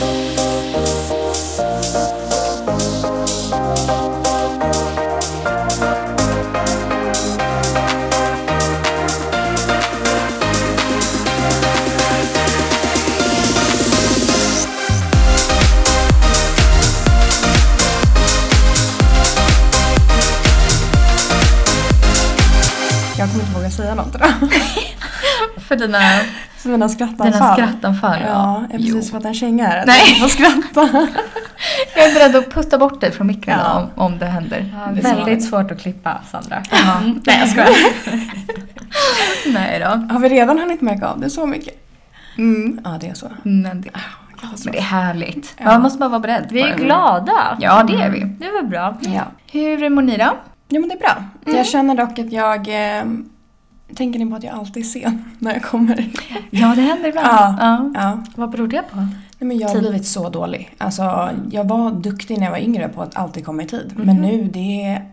Jag kommer inte våga säga något idag. För dina, för mina skrattanfall. dina skrattanfall. Ja, jag har precis fått en känga här. att Nej. Jag får skratta. Jag är beredd att putta bort dig från mikron Ja. om, om det händer. Ja, Det väldigt svårt att klippa, Sandra. Ja. Nej, jag skojar. Nej då. Har vi redan hunnit märka av det så mycket? Mm. Ja, det är så. Men, det, men det är härligt. Ja. Man måste bara vara beredd Vi är glada. Ja, det är vi. Det var bra. Ja. Hur mår ni då? Jo men det är bra. Jag känner dock att jag... Eh, tänker ni på att jag alltid är sen när jag kommer? Ja, det händer ibland. Ja. Ja. Ja. Vad beror det på? Nej, men jag har blivit så dålig. Alltså, jag var duktig när jag var yngre på att alltid komma i tid. Men nu, det är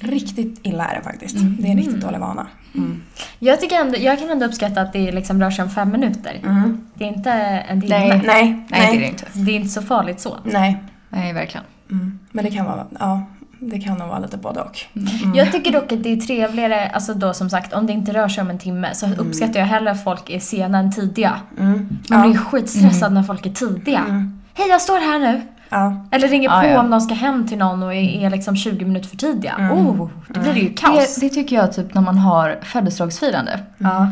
riktigt illa är det faktiskt. Det är en riktigt dålig vana. Mm. Jag, tycker ändå, jag kan ändå uppskatta att det liksom rör sig om fem minuter. Mm. Det är inte en timme. Nej. Nej, Nej, det är det inte. Det är inte så farligt så. Nej. Nej, verkligen. Mm. Men det kan vara, ja, det kan nog vara lite både och. Mm. Jag tycker dock att det är trevligare, alltså då som sagt, om det inte rör sig om en timme så uppskattar jag hellre att folk är sena än tidiga. Mm. Man Ja. blir skitstressad när folk är tidiga. Mm. Hej, jag står här nu. Ja. Eller ringer Ja, på ja. om någon ska hem till någon och är, liksom 20 minuter för tidiga. Mm. Oh, då blir det ju kaos. Det, det tycker jag typ när man har födelsedagsfirande. Ja.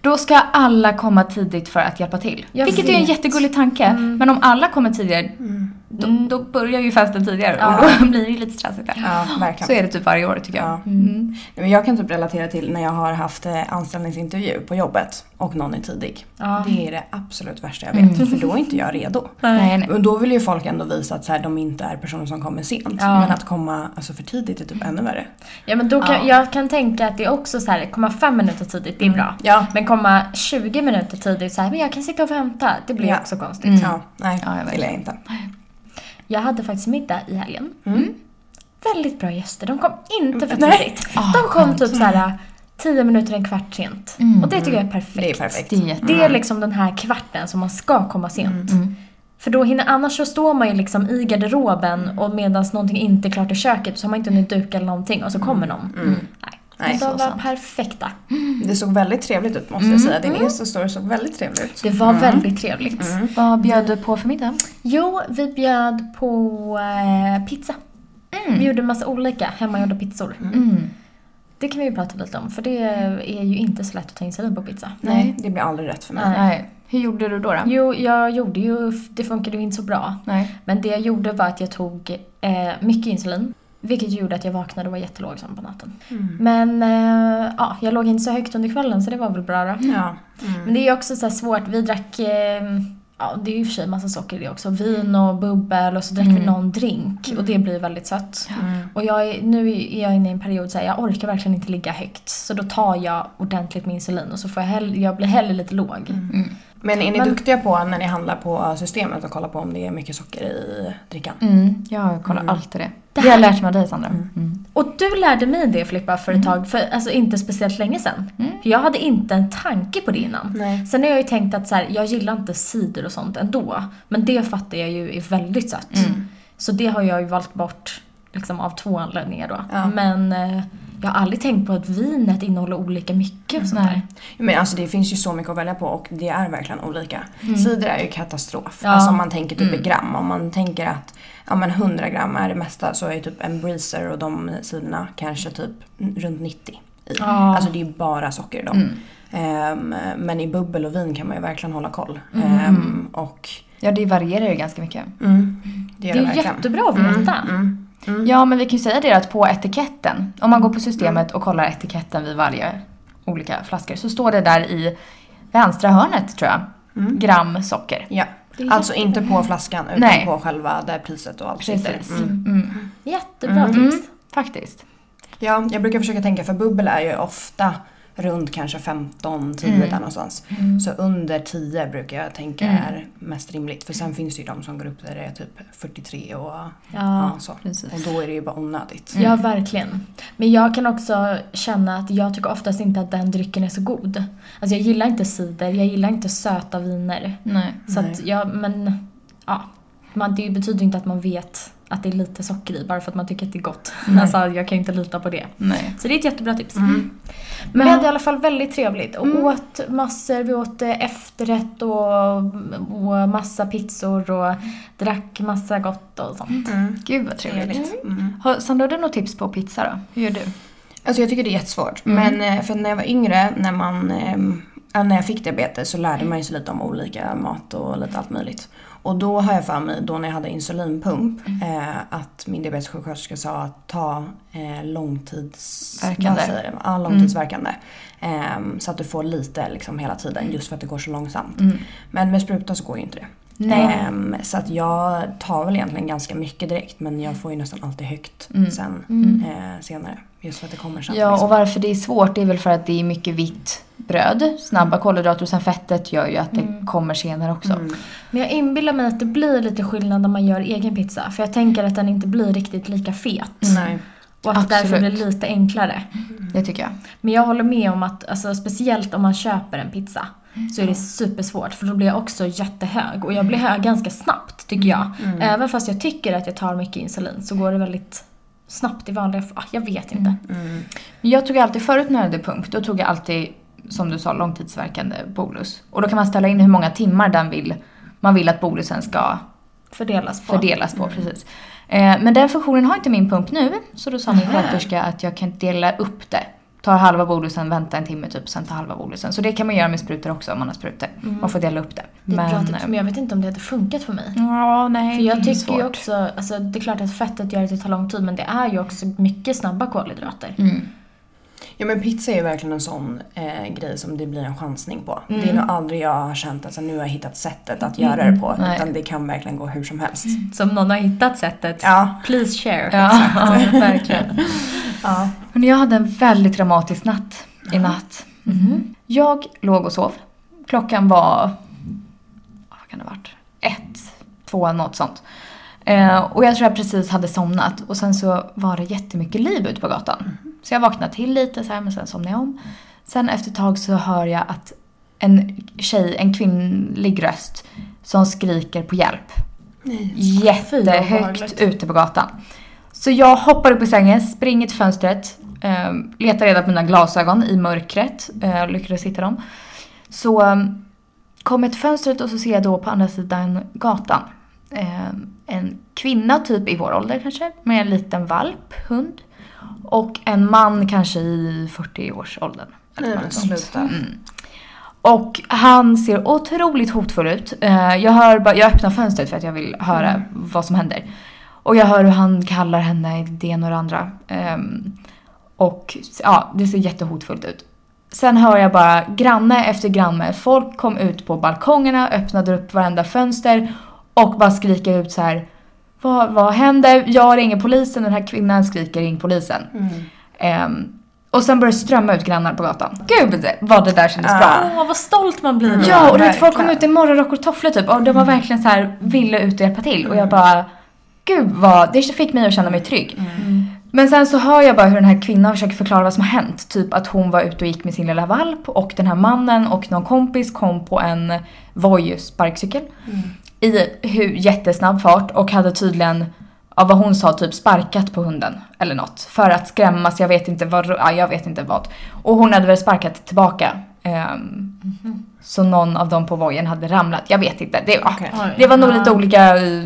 Då ska alla komma tidigt för att hjälpa till. Jag Vilket är en vet. jättegullig tanke. Mm. Men om alla kommer tidigare, Mm. då, då börjar ju festen tidigare Ja. och då blir det ju lite stressigt där. Ja, verkligen. Så är det typ varje år tycker jag. Ja. Mm. Men jag kan typ relatera till när jag har haft eh, anställningsintervju på jobbet och någon är tidig. Det är det absolut värsta jag vet. Mm. För då är inte jag redo. Nej, nej. Och då vill ju folk ändå visa att så här, de inte är personer som kommer sent. Men att komma alltså, för tidigt är typ ännu värre. Ja men då kan, Ja. jag kan tänka att det är också så här, komma fem minuter tidigt, det är bra. Ja. Men komma 20 minuter tidigt så här, men jag kan sitta och vänta, det blir också konstigt. Mm. Ja, nej, det vill jag inte. Jag hade faktiskt middag i helgen. Mm. Väldigt bra gäster, de kom inte för Nej. tidigt. Ah, De kom skönt. typ så här 10 minuter, en kvart sent. Mm. Och det tycker jag är perfekt. Det är perfekt. Det är. Det är liksom den här kvarten som man ska komma sent. Mm. För då hinner, annars så står man ju liksom i garderoben och medan någonting inte är klart i köket så har man inte hunnit duka eller någonting och så kommer någon. Mm. Nej. De var sant. perfekta. Det såg väldigt trevligt ut måste jag säga. Din Insta-story såg väldigt trevlig ut. Det var väldigt trevligt. Vad bjöd du på för middag? Jo, vi bjöd på eh, pizza. Vi gjorde en massa olika hemmagjorda pizzor. Mm. Det kan vi ju prata lite om för det är ju inte så lätt att ta insulin på pizza. Nej, det blir aldrig rätt för mig. Nej. Hur gjorde du då? då? Jo, jag gjorde ju, det funkade ju inte så bra. Nej. Men det jag gjorde var att jag tog eh, mycket insulin. Vilket gjorde att jag vaknade och var jättelågsam på natten. Mm. Men eh, ja, jag låg inte så högt under kvällen så det var väl bra då. Ja. Mm. Men det är ju också så här svårt. Vi drack, eh, ja det är ju i och för sig massa socker i det också. Vin och bubbel och så drack vi Mm. någon drink och det blir väldigt sött. Mm. Och jag är, nu är jag inne i en period så här, jag orkar verkligen inte ligga högt. Så då tar jag ordentligt med insulin och så får jag, hell, jag blir hellre lite låg. Mm. Men är ni Men- duktiga på när ni handlar på systemet och kollar på om det är mycket socker i drickan? Mm. Jag kollar Mm. alltid det. Det Det har jag lärt mig av dig Sandra. Mm. Och du lärde mig det Filippa för ett tag, för alltså inte speciellt länge sedan. Mm. För jag hade inte en tanke på det innan. Nej. Sen har jag ju tänkt att så här, jag gillar inte cider och sånt ändå. Men det fattar jag ju är väldigt sött. Mm. Så det har jag ju valt bort liksom, av två anledningar då. Ja. Men eh, jag har aldrig tänkt på att vinet innehåller olika mycket och sånt Nej. där. Men alltså det finns ju så mycket att välja på och det är verkligen olika. Cider är ju katastrof. Ja. Alltså om man tänker typ i Mm. gram. Om man tänker att ja, men 100 gram är det mesta så är ju typ en breezer och de ciderna kanske typ runt 90 i. Ja. Alltså det är ju bara socker i dem. Mm. Ehm, men i bubbel och vin kan man ju verkligen hålla koll. Mm. Ehm, och Ja, det varierar ju ganska mycket. mm, det Det är verkligen. jättebra att veta. Mm, mm, mm. Ja, men vi kan ju säga det att på etiketten, om man går på systemet och kollar etiketten vid varje olika flaskor, så står det där i vänstra hörnet, tror jag, Mm. gram socker. Ja. Alltså inte på flaskan utan Nej. på själva där priset och allt sitter. Precis. Mm. Mm. Jättebra Mm. tips. Faktiskt. Ja, jag brukar försöka tänka för bubbel är ju ofta runt kanske 15, 10 Mm. där någonstans. Mm. Så under 10 brukar jag tänka Mm. är mest rimligt. För sen finns det ju de som går upp där det är typ 43 och ja, Ja. så. Precis. Och då är det ju bara onödigt. Ja, verkligen. Men jag kan också känna att jag tycker oftast inte att den drycken är så god. Alltså jag gillar inte cider, jag gillar inte söta viner. Nej. Så Nej. att jag, men ja, man, det betyder inte att man vet att det är lite socker i bara för att man tycker att det är gott. Nej. Alltså jag kan ju inte lita på det. Nej. Så det är ett jättebra tips. Mm. Men vi hade i alla fall väldigt trevligt och Mm. åt massor. Vi åt eh, efterrätt och, och massa pizzor och drack massa gott och sånt. Mm. Gud vad trevligt. Mm. Har, Sandra, har du något tips på pizza då? Hur gör du? Alltså jag tycker det är jättesvårt. Mm. Men eh, för när jag var yngre, när man ja, när jag fick diabetes så lärde man sig lite om olika mat och lite allt möjligt. Och då har jag för mig, då när jag hade insulinpump, eh, att min diabetessjuksköterska sa att ta eh, långtids... Verkande. det? Ja, långtidsverkande. Ehm, så att du får lite liksom hela tiden just för att det går så långsamt. Mm. Men med spruta så går ju inte det. Nej. Ehm, så att jag tar väl egentligen ganska mycket direkt men jag får ju nästan alltid högt Mm. sen Mm. eh, senare. Just för att det kommer sen. Ja, liksom. och varför det är svårt det är väl för att det är mycket vitt bröd, snabba kolhydrater och sen fettet gör ju att det Mm. kommer senare också. Mm. Men jag inbillar mig att det blir lite skillnad när man gör egen pizza. För jag tänker att den inte blir riktigt lika fet. Nej. Och att det därför Absolut. blir lite enklare. Det tycker jag. Men jag håller med om att, alltså, speciellt om man köper en pizza, så är det supersvårt för då blir jag också jättehög. Och jag blir hög ganska snabbt tycker jag. Även fast jag tycker att jag tar mycket insulin så går det väldigt snabbt i vanliga fall. Jag vet inte. Mm. Men Jag tog alltid, förut när jag hade pump, då tog jag alltid, som du sa, långtidsverkande bolus. Och då kan man ställa in hur många timmar den vill, man vill att bolusen ska Fördelas på. fördelas på. Precis. Eh, men den funktionen har inte min pump nu, så då sa min sköterska att jag kan dela upp det. Ta halva bolusen, vänta en timme typ, sen ta halva bolusen. Så det kan man göra med sprutor också om man har sprutor. Man får dela upp det. Det är ett bra Men, tips, men jag vet inte om det hade funkat för mig. Ja, nej. För jag det är tycker ju svårt. också, alltså det är klart att fettet gör att det tar lång tid men det är ju också mycket snabba kolhydrater. Mm. Ja men pizza är ju verkligen en sån eh, grej som det blir en chansning på. Mm. Det är nog aldrig jag har känt att så, nu har jag hittat sättet att göra det på. Nej. Utan det kan verkligen gå hur som helst. Så om någon har hittat sättet, Ja. please share. Ja, ja, verkligen. Ja. Men jag hade en väldigt dramatisk natt i natt. Mhm. Jag låg och sov. Klockan var, vad kan det ha varit? Ett, två, något sånt. Eh, och jag tror jag precis hade somnat och sen så var det jättemycket liv ute på gatan. Så jag vaknade till lite så här men sen somnade jag om. Sen efter ett tag så hör jag att en tjej, en kvinnlig röst som skriker på hjälp. Nej. Jättehögt ute på gatan. Så jag hoppar upp i sängen, springer till fönstret, eh, letar reda på mina glasögon i mörkret, eh, lyckades hitta dem. Så eh, kommer jag till fönstret och så ser jag då på andra sidan gatan eh, en kvinna typ i vår ålder kanske, med en liten valp, hund. Och en man kanske i 40-årsåldern. eller Nej men sluta. Mm. Och han ser otroligt hotfull ut. Eh, Jag, hör bara, jag öppnar fönstret för att jag vill höra vad som händer. Och jag hör hur han kallar henne det ena och det andra. Ehm, och ja, det ser jättehotfullt ut. Sen hör jag bara granne efter granne. Folk kom ut på balkongerna, öppnade upp varenda fönster och bara skriker ut så här. Vad, vad händer? Jag ringer polisen. Den här kvinnan skriker ring polisen. Mm. Ehm, och sen börjar det strömma ut grannar på gatan. Gud vad det där kändes Ah. bra. Åh, vad stolt man blir. då. Ja, och du vet, folk kom ut i morgonrock och tofflor typ och de var verkligen så här ville ut och hjälpa till och jag bara Gud vad, det fick mig att känna mig trygg. Mm. Men sen så hör jag bara hur den här kvinnan försöker förklara vad som har hänt. Typ att hon var ute och gick med sin lilla valp och den här mannen och någon kompis kom på en Voi sparkcykel. I hur, jättesnabb fart och hade tydligen, av vad hon sa, typ sparkat på hunden. Eller något. För att skrämmas, jag vet inte vad, ja, jag vet inte vad. Och hon hade väl sparkat tillbaka. Ehm, Så någon av dem på vojen hade ramlat. Jag vet inte. Det, Okej. Oj. det var nog lite olika eh,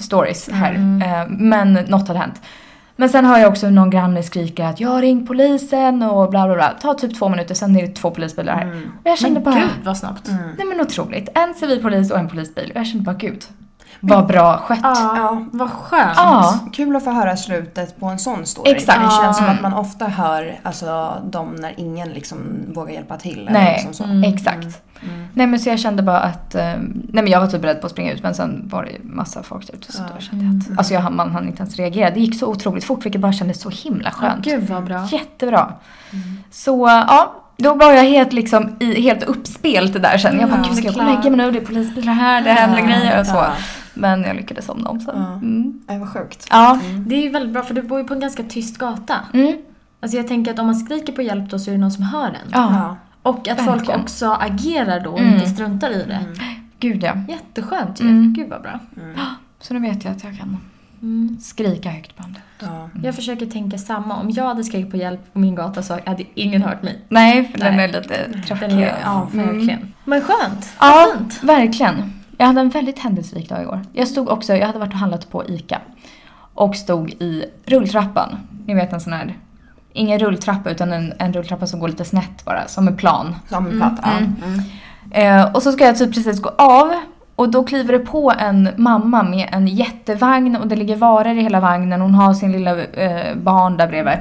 stories här. Eh, Men något hade hänt. Men sen hör jag också någon granne skriker att jag har ringt polisen och bla bla bla. Ta typ två minuter, sen är det två polisbilar här. Och jag kände Men bara, gud vad snabbt. nej men otroligt. En civilpolis och en polisbil. Och jag kände bara, gud. Vad bra skött. Ja, Ja. vad skönt. Ja. Kul att få höra slutet på en sån story. Exakt. Det känns som Mm. att man ofta hör alltså, dem när ingen liksom vågar hjälpa till. Eller Nej, liksom så. Mm. exakt. Nej men så jag kände bara att, eh, nej men jag var typ beredd på att springa ut men sen var det massa folk där ute så då kände jag att, alltså jag, man hann inte ens reagera. Det gick så otroligt fort vilket bara kändes så himla Ja, skönt. gud vad bra. Jättebra. Så ja, då var jag helt liksom i, helt uppspelt där sen. Jag bara, Ja, gud ska jag gå och lägga mig nu? Det är polisbilar här, det händer Ja, grejer och så. Men jag lyckades somna om sen. Mm. Nej, vad sjukt. Ja. Det är ju väldigt bra för du bor ju på en ganska tyst gata. Mm. Alltså jag tänker att om man skriker på hjälp då så är det någon som hör en. Ja. Och att folk Verkligen. också agerar då och Mm. inte struntar i det. Gud Gud ja. Jätteskönt ju. Mm. Gud vad bra. Så nu vet jag att jag kan Mm. skrika högt på det. Ja. Jag försöker tänka samma. Om jag hade skrikit på hjälp på min gata så hade ingen hört mig. Nej, för den Nej. är lite Den tråkig. är, ja, Mm. verkligen. Men skönt. Ja, Vad fint. verkligen. Jag hade en väldigt händelserik dag igår. Jag stod också, jag hade varit och handlat på ICA. Och stod i rulltrappan. Ni vet en sån här, ingen rulltrappa utan en, en rulltrappa som går lite snett bara, som en plan. Som en platt. Ja. Mm. Mm. Eh, och så ska jag typ precis gå av och då kliver det på en mamma med en jättevagn och det ligger varor i hela vagnen. Hon har sin lilla eh, barn där bredvid.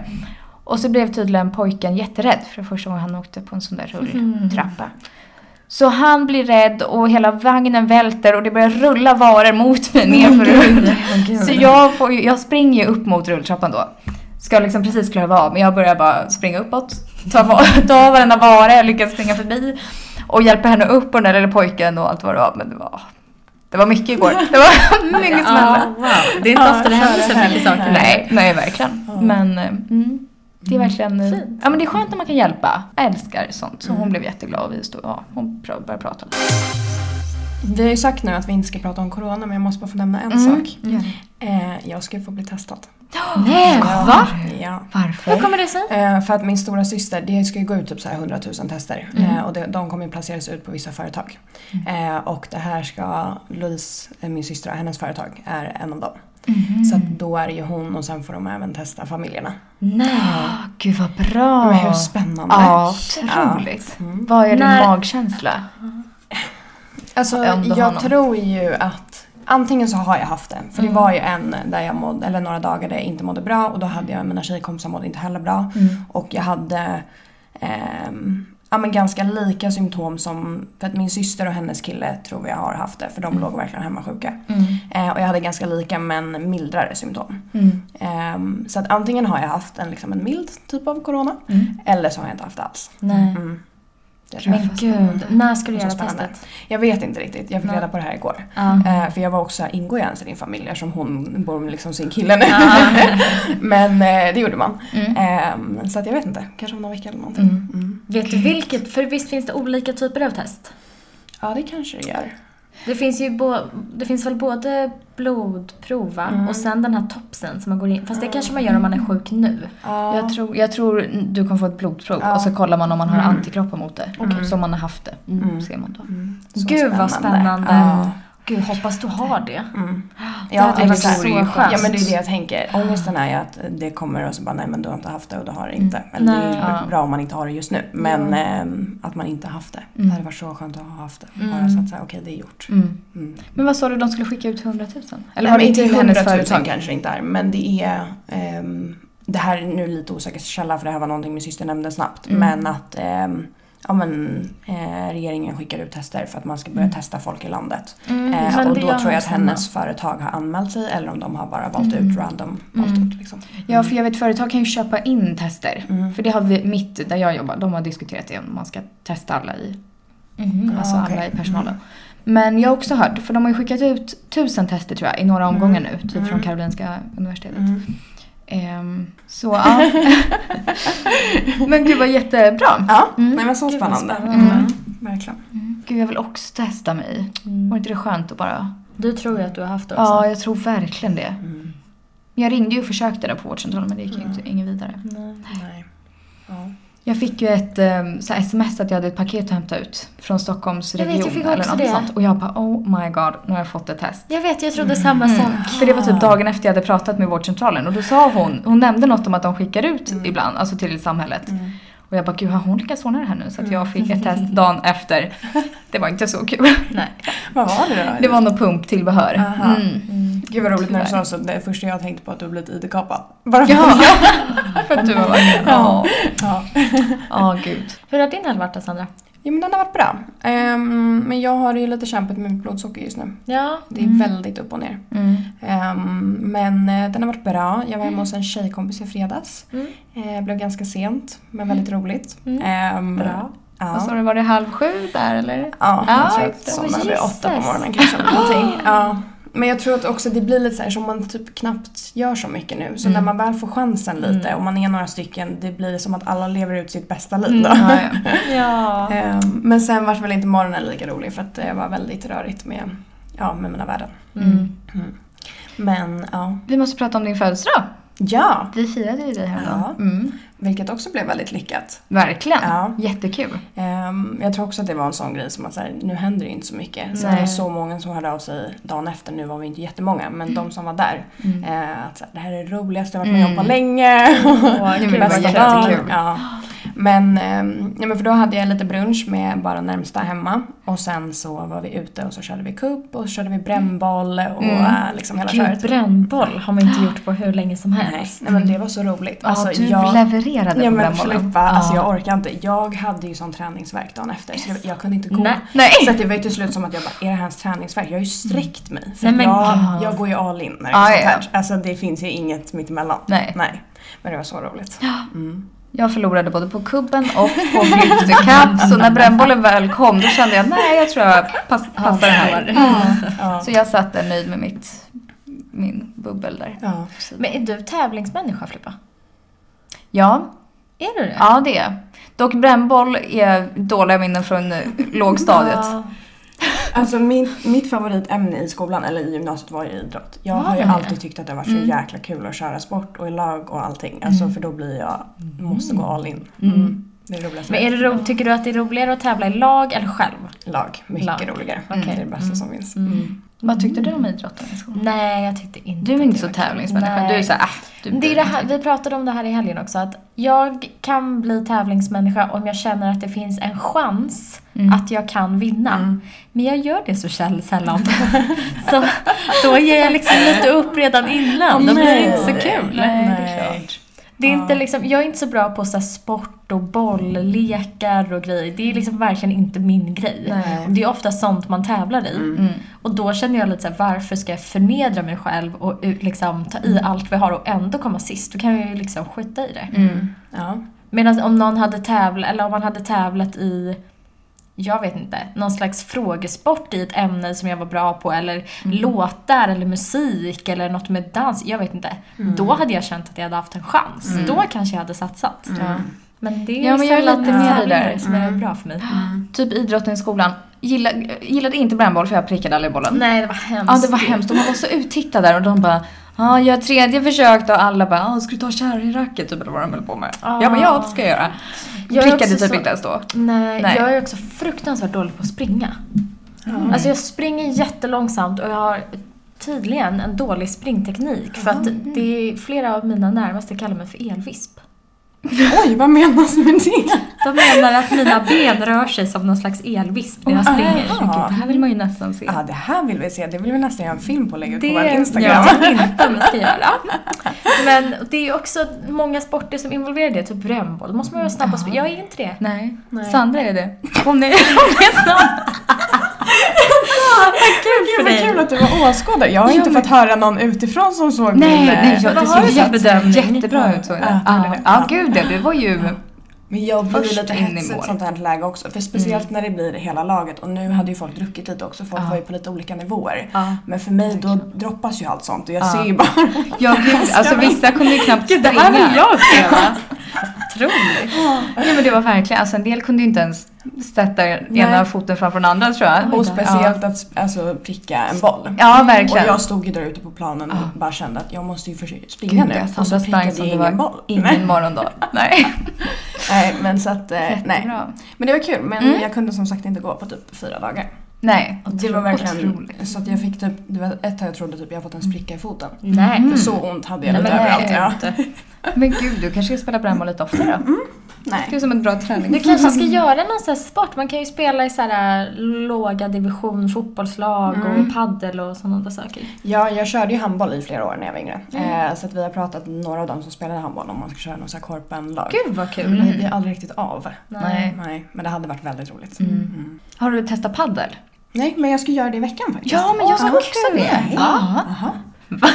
Och så blev tydligen pojken jätterädd för det första gången han åkte på en sån där rulltrappa. Så han blir rädd och hela vagnen välter och det börjar rulla varor mot mig nerför. Så jag, får, jag springer ju upp mot rulltrappan då. Ska liksom precis klara av men jag börjar bara springa uppåt. Ta, ta varenda vara jag lyckas springa förbi. Och hjälpa henne upp och den där lilla pojken och allt vad det var. Men det var, det var mycket igår. Det var mycket som hände. Ja, wow. Det är inte ofta det händer så mycket saker. Nej, nej verkligen. Men eh, mm, det är verkligen... eh, Fint. Ja men det är skönt när man kan hjälpa. Jag älskar sånt. Så hon blev jätteglad och vi stod, ja, hon började prata. Vi har ju sagt nu att vi inte ska prata om corona men jag måste bara få nämna en Mm. sak. Eh, jag ska ju få bli testad. Nej, Ja. va? Ja. Varför? Hur kommer det sig? Eh, för att min stora syster, det ska ju gå ut typ så här 100 000 tester. Mm. Eh, och det, de kommer ju placeras ut på vissa företag. Eh, och det här ska Louise, eh, min syster och hennes företag, är en av dem. Mhm. Så att då är det ju hon och sen får de även testa familjerna. Nej. Ah, Gud vad bra. Men hur spännande? Ja, otroligt. Mm. Vad är din När- magkänsla? Alltså jag honom. tror ju att antingen så har jag haft det. För Mm. det var ju en där jag mådde, eller några dagar där jag inte mådde bra och då hade jag mina tjejkompisar mådde inte heller bra. Mm. Och jag hade ehm, ja, men ganska lika symptom som, för att min syster och hennes kille tror jag har haft det för de låg verkligen hemma sjuka. Mm. Eh, och jag hade ganska lika men mildare symptom. Mm. Ehm, så att antingen har jag haft en, liksom en mild typ av corona Mm. eller så har jag inte haft det alls. Nej. Men gud, när ska du göra testet? Jag vet inte riktigt, jag fick reda på det här igår. Eh, för jag var också, ingår jag ens i din familj eftersom hon bor med liksom sin kille nu. Ja. Men eh, det gjorde man. Mm. Ehm, så att jag vet inte, kanske om någon vecka eller någonting. Mm. Mm. Vet du vilket? För visst finns det olika typer av test? Ja det kanske det gör. Det finns ju bo, det finns väl både blodprov? Mm. och sen den här topsen som man går in. Fast det kanske man gör om man är sjuk nu. Ja. Jag, tror, jag tror du kan få ett blodprov Ja. och så kollar man om man har Mm. antikroppar mot det. Okej. Så om man har haft det. Mm. Ser man då. Mm. Så Gud, vad spännande. Ja. Gud, hoppas du har det. Mm. Det hade varit exakt. så skönt. Ja men det är det jag tänker. Ångesten är ju att det kommer och så bara nej men du har inte haft det och du har det inte. Men det är. Ja. bra om man inte har det just nu. Men ehm, att man inte haft det. Mm. Det hade varit så skönt att ha haft det. Bara Mm. så att säga, okej det är gjort. Mm. Mm. Men vad sa du, de skulle skicka ut 100 000? Eller Eller var Nej, det till inte hennes 100 000 företag? kanske det inte är. Men det är ehm, det här är nu lite osäker källa för det här var någonting min syster nämnde snabbt. Mm. Men att ehm, ja, men, eh, regeringen skickar ut tester för att man ska börja Mm. testa folk i landet. Mm, Eh, och då tror jag att hennes företag har anmält sig eller om de har bara valt Mm. ut random. Valt Mm. ut, liksom. Ja, för jag vet företag kan ju köpa in tester. Mm. För det har vi, mitt, där jag jobbar, de har diskuterat det om man ska testa alla i, alltså Ah, okej. alla i personalen. Men jag har också hört, för de har ju skickat ut tusen tester tror jag i några omgångar nu, typ Mm. från Karolinska universitetet. Mm. Ehm, så ja. men gud vad jättebra. Ja, Mm. nej men så Gud, spännande. spännande. Mm. Verkligen. Gud jag vill också testa mig. Var Mm. inte det skönt att bara... Du tror ju att du har haft det också. Ja, jag tror verkligen det. Mm. Jag ringde ju och försökte där på vårdcentralen men det gick ju inte, ingen vidare. Nej. Nej. Ja. Jag fick ju ett um, så sms att jag hade ett paket att hämta ut från Stockholms Jag vet, jag eller något det. sånt. Och jag bara oh my god, nu har jag fått ett test. Jag vet, jag trodde samma sak. För det var typ dagen efter jag hade pratat med vårdcentralen och då sa hon, hon nämnde något om att de skickar ut Mm. ibland, alltså till samhället. Mm. Och jag bara gud har hon lyckats ordna det här nu? Så att jag fick ett test dagen efter. Det var inte så kul. Nej. Vad var det då? Det var något pumptillbehör. Mm. Mm. Gud vad roligt när du sa så. Det första jag tänkte på att du blivit ID-kapad. Bara för Ja, för att du var vacker. Ja, ja. Ja, gud. Hur har din helg varit Sandra? Jo men den har varit bra. Ehm, men jag har ju lite kämpat med mitt blodsocker just nu. Ja. Det är väldigt upp och ner. Mm. Ehm, men eh, den har varit bra. Jag var hemma hos en tjejkompis i fredags. Mm. Eh, blev ganska sent men väldigt roligt. Mm. Ehm, Bra. Ja. Vad sa du, var det halv sju där eller? Ja, Ja, jag tror det. somnade vid åtta på morgonen kanske. Någonting. Ja. Men jag tror att också det blir lite så här som man typ knappt gör så mycket nu. Så när man väl får chansen lite och man är några stycken, det blir som att alla lever ut sitt bästa liv då. Ja, ja. Ja. Ehm, Men sen var väl inte morgonen lika rolig för att det var väldigt rörigt med, ja, med mina värden. Mm. Men ja. Vi måste prata om din födelsedag. Ja, Vi firade ju dig häromdagen. Mm. Vilket också blev väldigt lyckat. Verkligen. Ja. Jättekul. Ehm, jag tror också att det var en sån grej som att så här, nu händer det inte så mycket. Sen var det så många som hörde av sig dagen efter, nu var vi inte jättemånga, men de som var där. eh, att så här, det här är det roligaste jag varit med om på länge. Åh, Bästa kul. dagen. jättekul. Ja. Men, ehm, ja, men för då hade jag lite brunch med bara närmsta hemma och sen så var vi ute och så körde vi kubb och så körde vi brännboll och Mm. eh, liksom hela Gud, köret. brännboll har man inte gjort på hur länge som helst. nej men det var så roligt. Ja, Alltså, du jag, levererade Ja på men den bollen. Filippa, alltså jag orkar inte. Jag hade ju sån träningsvärk dagen efter så jag, jag kunde inte gå. Nej. Så det var ju till slut som att jag bara, är det här ens träningsvärk? Jag har ju sträckt mig. För Nej, men- jag, Ah. jag går ju all in när det Ah, är sånt ja. här. Alltså det finns ju inget mittemellan. Nej. Nej. Men det var så roligt. Mm. Jag förlorade både på kubben och på to Cup. Så när brännbollen väl kom då kände jag nej jag tror jag pass, passar den här. Ja. Så jag satt där nöjd med mitt, min bubbel där. Ja. Men är du tävlingsmänniska Filippa? Ja, Är du det? ja det är jag. Dock brännboll är dåliga minnen från lågstadiet. Alltså min, mitt favoritämne i skolan, eller i gymnasiet, var ju idrott. Jag har ju det? alltid tyckt att det var så Mm. jäkla kul att köra sport och i lag och allting. Alltså för då blir jag, måste gå all in. Mm. Det är det. Men är det ro- tycker du att det är roligare att tävla i lag eller själv? Lag, mycket Lag. roligare. Okej. Det är det bästa som finns. Mm. Vad tyckte du om idrotten i skolan? Nej, jag tyckte inte Du är inte så tävlingsmänniska. Nej. Du är såhär, äh, du Det är det här, vi pratade om det här i helgen också, att jag kan bli tävlingsmänniska om jag känner att det finns en chans Mm. att jag kan vinna. Mm. Men jag gör det så sällan. så då ger jag liksom lite upp redan innan. Då blir det inte så kul. Nej, det är Nej. klart. Det är inte liksom, jag är inte så bra på så sport och bolllekar och grejer. Det är liksom verkligen inte min grej. Nej. Och det är ofta sånt man tävlar i. Mm. Och då känner jag lite så här, varför ska jag förnedra mig själv och liksom ta i allt vi har och ändå komma sist? Då kan jag ju liksom skita i det. Mm. Ja. Medan om någon hade tävlat, eller om man hade tävlat i jag vet inte, någon slags frågesport i ett ämne som jag var bra på eller låtar eller musik eller något med dans, jag vet inte. Då hade jag känt att jag hade haft en chans. Då kanske jag hade satsat. Ja. Men det är Ja, men jag är lite med dig där. som är bra för mig. Typ idrotten i skolan. Gilla, gillade inte brännboll för jag prickade aldrig bollen. Nej, det var hemskt. Ja, det var hemskt. Och man var så uttittad där och de bara Ja, jag har tredje försök då och alla bara "Ah, ska du ta kärringracket? Typ eller vad de höll på med. Ah. Jag bara ja, det ska jag göra. Jag är prickade också typ så- inte ens då. Nej, Nej. jag är också fruktansvärt dålig på att springa. Alltså jag springer jättelångsamt och jag har tydligen en dålig springteknik. För att det är flera av mina närmaste kallar mig för elvisp. Oj, vad menas med det? De menar att mina ben rör sig som någon slags elvisp när jag springer. aha. Det här vill man ju nästan se. Ja, det här vill vi se. Det vill vi nästan göra en film på och lägga ut på Det vår är Instagram. jag inte om jag ska göra. Men det är också många sporter som involverar det, typ brännboll. Då måste man vara snabb. Jag är inte det. Nej. Nej. Sandra är det. Är, hon är snabb. Gud vad kul att du var åskådare. Jag har Ja, inte men- fått höra någon utifrån som såg Nej, min... eh, nej, jag, det såg för jätte, bedömning? jättebra ut såg det. Ja, gud ja, du var ju... Men jag blir Först lite hetsig i ett sånt här läge också. För speciellt när det blir hela laget. Och nu hade ju folk druckit lite också. Folk Ja. var ju på lite olika nivåer. Ja. Men för mig då droppas ju allt sånt. Och jag Ja. ser ju bara... Ja, gud, alltså vissa kunde ju knappt Gud, det springa. här vill jag uppleva. Otroligt. Ja, men det var verkligen, alltså en del kunde ju inte ens sätta ena foten framför den andra tror jag. Och speciellt att alltså, pricka en boll. Ja, Och verkligen. jag stod ju där ute på planen och Ja. bara kände att jag måste ju försöka springa Gud, nu. Och så prickade jag det ingen var boll. ingen Nej. morgondag. Nej. Nej, men så att, eh, nej. Men det var kul. Men Mm. jag kunde som sagt inte gå på typ fyra dagar. Nej. Det var verkligen Otroligt. så att jag fick typ, det var ett tag jag trodde typ jag fått en spricka i foten. Nej. Mm. För så ont hade jag Nej, lite men överallt. nej, Ja. Men gud, du kanske ska spela brännboll lite oftare då? Det Nej. är som ett bra träning. Du kanske ska göra någon sån här sport. Man kan ju spela i så här äh, låga division, fotbollslag och paddel och sådana där saker. Ja, jag körde ju handboll i flera år när jag var yngre. Mm. Eh, så att vi har pratat med några av dem som spelade handboll om man ska köra någon sån här korpenlag. Gud vad kul. Men det blir aldrig riktigt av. Nej. Nej, men det hade varit väldigt roligt. Mm. Mm. Har du testat paddel? Nej, men jag ska göra det i veckan faktiskt. Ja, men jag ska Åh, också kul. det. Ja. Jaha.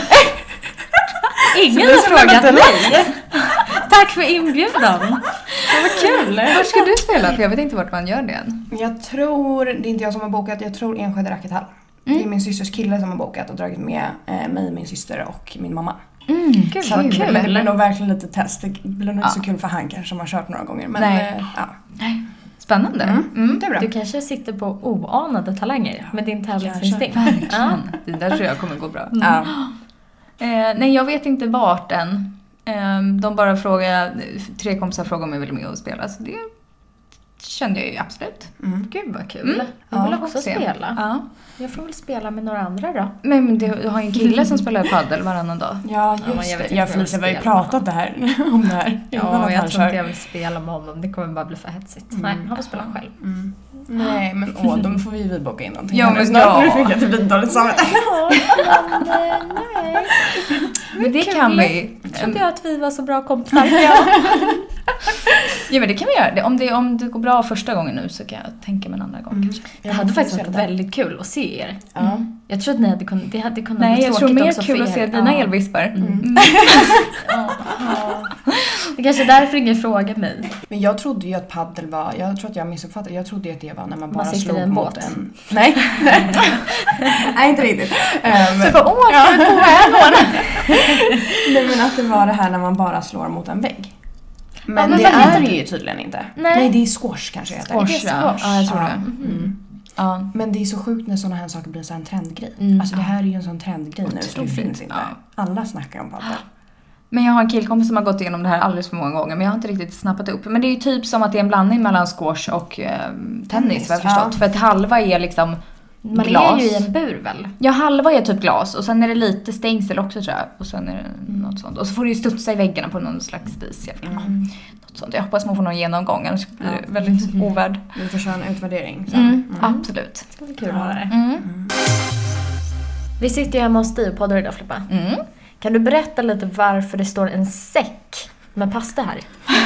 Ingen har frågat mig. Tack för inbjudan. Det var kul. Var ska du spela? För jag vet inte vart man gör det än. Jag tror, det är inte jag som har bokat, jag tror Enskede Rackethall. Det är min systers kille som har bokat och dragit med eh, mig, min syster och min mamma. Mm, Gud, Så vad det kul. blir nog verkligen lite test. Det blir nog inte Ja. så kul för han kanske som har kört några gånger. Men Nej. eh, ja, Spännande. Mm. det är bra. Du kanske sitter på oanade talanger med din tävlingsinstinkt. Verkligen. Det där tror jag kommer gå bra. Ja. Eh, nej, jag vet inte vart än. Eh, de bara frågar, tre kompisar frågade om jag ville med och spela, så det kände jag ju absolut. Mm. Gud vad kul. Mm. Jag vill Ja, också se. spela. Ja. Jag får väl spela med några andra då. Men men du, har ju en kille som spelar padel varannan dag. Ja, just jag vet det. Jag och Felicia har ju pratat det här, om det här. Ja, jag tror inte jag vill spela med honom. Det kommer bara bli för hetsigt. Nej, han får spela själv. Mm. Nej, men åh, då får vi boka in någonting. Ja, men snart. ja. Nu fick jag typ lite dåligt samvete. nej. Men det kan vi. Trodde jag att vi var så bra kompisar. Ja men det kan vi göra. Om det, om det går bra första gången nu så kan jag tänka mig en andra gång kanske. Det hade faktiskt varit väldigt kul att se er. Ja. Jag tror att ni hade kunnat, det hade kunnat Nej, bli jag tror tråkigt mer också kul att se dina Ja. elvispar. Mm. Ja, ja. Det är kanske är därför ingen frågar mig. Men jag trodde ju att paddel var, jag tror att jag missuppfattade, jag trodde ju att det var när man bara i slog en mot en... Nej. Nej, inte riktigt. Um, bara, åh, ska vi prova nej, men att det var det här när man bara slår mot en vägg. Men, men det är det ju tydligen inte. Nej. det är squash kanske heter. Squash, Det är ja. squash. Ja, jag tror Ja. det. Mm. Ja. Men det är så sjukt när sådana här saker blir så en trendgrej. Mm. Alltså det här är ju en sån trendgrej nu så det finns inte. Ja. Alla snackar om paddel. Men jag har en killkompis som har gått igenom det här alldeles för många gånger men jag har inte riktigt snappat upp. Men det är ju typ som att det är en blandning mellan squash och eh, tennis vad jag förstått. ja. För att halva är liksom Man glas. är ju i en bur väl? Ja, halva är typ glas och sen är det lite stängsel också tror jag. Och sen är det något sånt. Och så får du ju studsa i väggarna på någon slags vis. Jag, ja, något sånt. jag hoppas man får någon genomgång annars blir det Ja. väldigt ovärd. Vi får köra en utvärdering sen. Mm, Absolut. Det ska bli kul att höra det. Mm. Vi sitter ju hemma hos dig och poddar idag Filippa. Kan du berätta lite varför det står en säck? Med pasta här?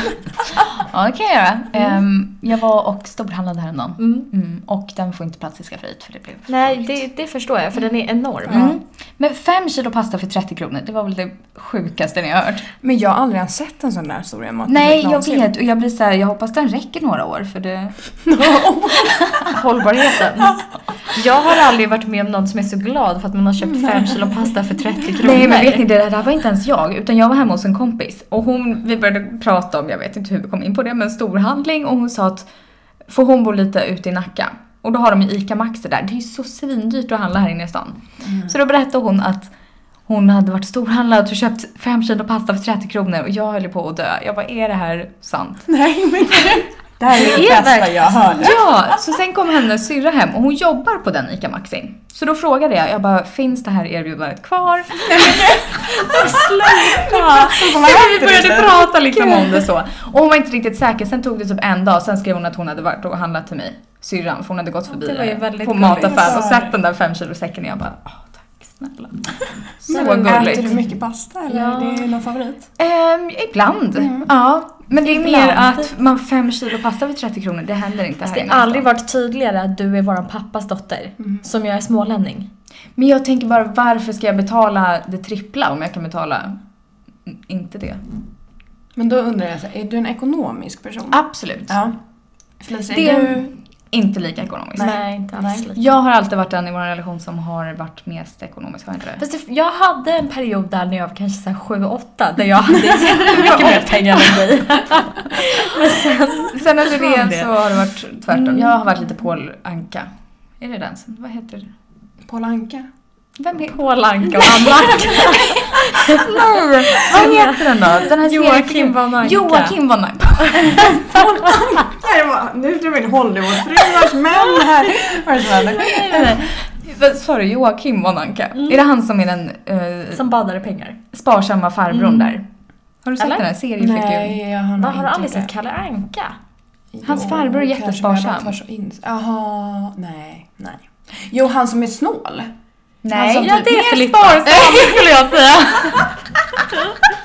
Ja, det kan jag göra. Ehm, jag var och storhandlade häromdagen. Mm. Mm, och den får inte plats i skafferiet för det blev Nej, det, det förstår jag för den är enorm. Mm. Men fem kilo pasta för 30 kronor, det var väl det sjukaste ni har hört? Men jag har aldrig ens sett en sån där stor mat. Nej, jag vet. Och jag blir så här, jag hoppas den räcker några år för det... Hållbarheten. Jag har aldrig varit med om någon som är så glad för att man har köpt fem kilo pasta för 30 kronor. Nej men vet ni, det där var inte ens jag. Utan jag var hemma hos en kompis. Och hon, vi började prata om, jag vet inte hur vi kom in på det, men storhandling. Och hon sa att, för hon bor lite ute i Nacka. Och då har de ju ICA Maxi där. Det är ju så svindyrt att handla här inne i stan. Så då berättade hon att hon hade varit storhandlad och köpt fem kilo pasta för 30 kronor och jag höll på att dö. Jag bara, är det här sant? Nej, men det här är det, Det bästa jag hörde. Ja, så sen kom hennes syrra hem och hon jobbar på den ICA Maxi. Så då frågade jag, jag bara, finns det här erbjudandet kvar? Sluta! Vi började prata liksom om det så. Och hon var inte riktigt säker, sen tog det typ en dag, sen skrev hon att hon hade varit och handlat till mig, syrran, för hon hade gått förbi på mataffären och sett den där fem kilo säcken och jag bara, tack snälla. Så Men Äter du gulligt. mycket pasta eller Ja. är det någon favorit? Ehm, ibland, ja. Men det är mer att man fem kilo pasta för 30 kronor, det händer inte här det har aldrig varit tydligare att du är våran pappas dotter. Som jag är smålänning. Men jag tänker bara, varför ska jag betala det trippla om jag kan betala mm, inte det? Men då undrar jag, är du en ekonomisk person? Absolut. Ja. Felicia, Det är är du... inte lika ekonomiskt. Nej, inte alls lika. Jag har alltid varit den i vår relation som har varit mest ekonomisk, har jag inte det? Fast jag hade en period där när jag var kanske 7-8 där jag hade jättemycket mer pengar än dig. Men sen, Sen efter det så har det varit tvärtom. Jag har varit lite Paul Anka. Är det den som, vad heter det? Paul Anka? Vem heter Paul Anka och Anna Anka. Nej, vad heter den då? Den här Joakim von Anka. Joakim von Anka. Nej, vad- nu drar vi in Hollywoodfruars män här. Vad är det som händer? Vad sa du? Joakim von Anka? Är det han som är den eh, Som badar i pengar. sparsamma farbrorn där? Har du sett Eller? den här seriefigur? Nej, jag har Vad har du aldrig sett Kalle Anka? Hans farbror är jättesparsam. jag Jaha, nej, nej. Jo, han som är snål. Nej, som Ja, typ det är sparsam skulle jag säga.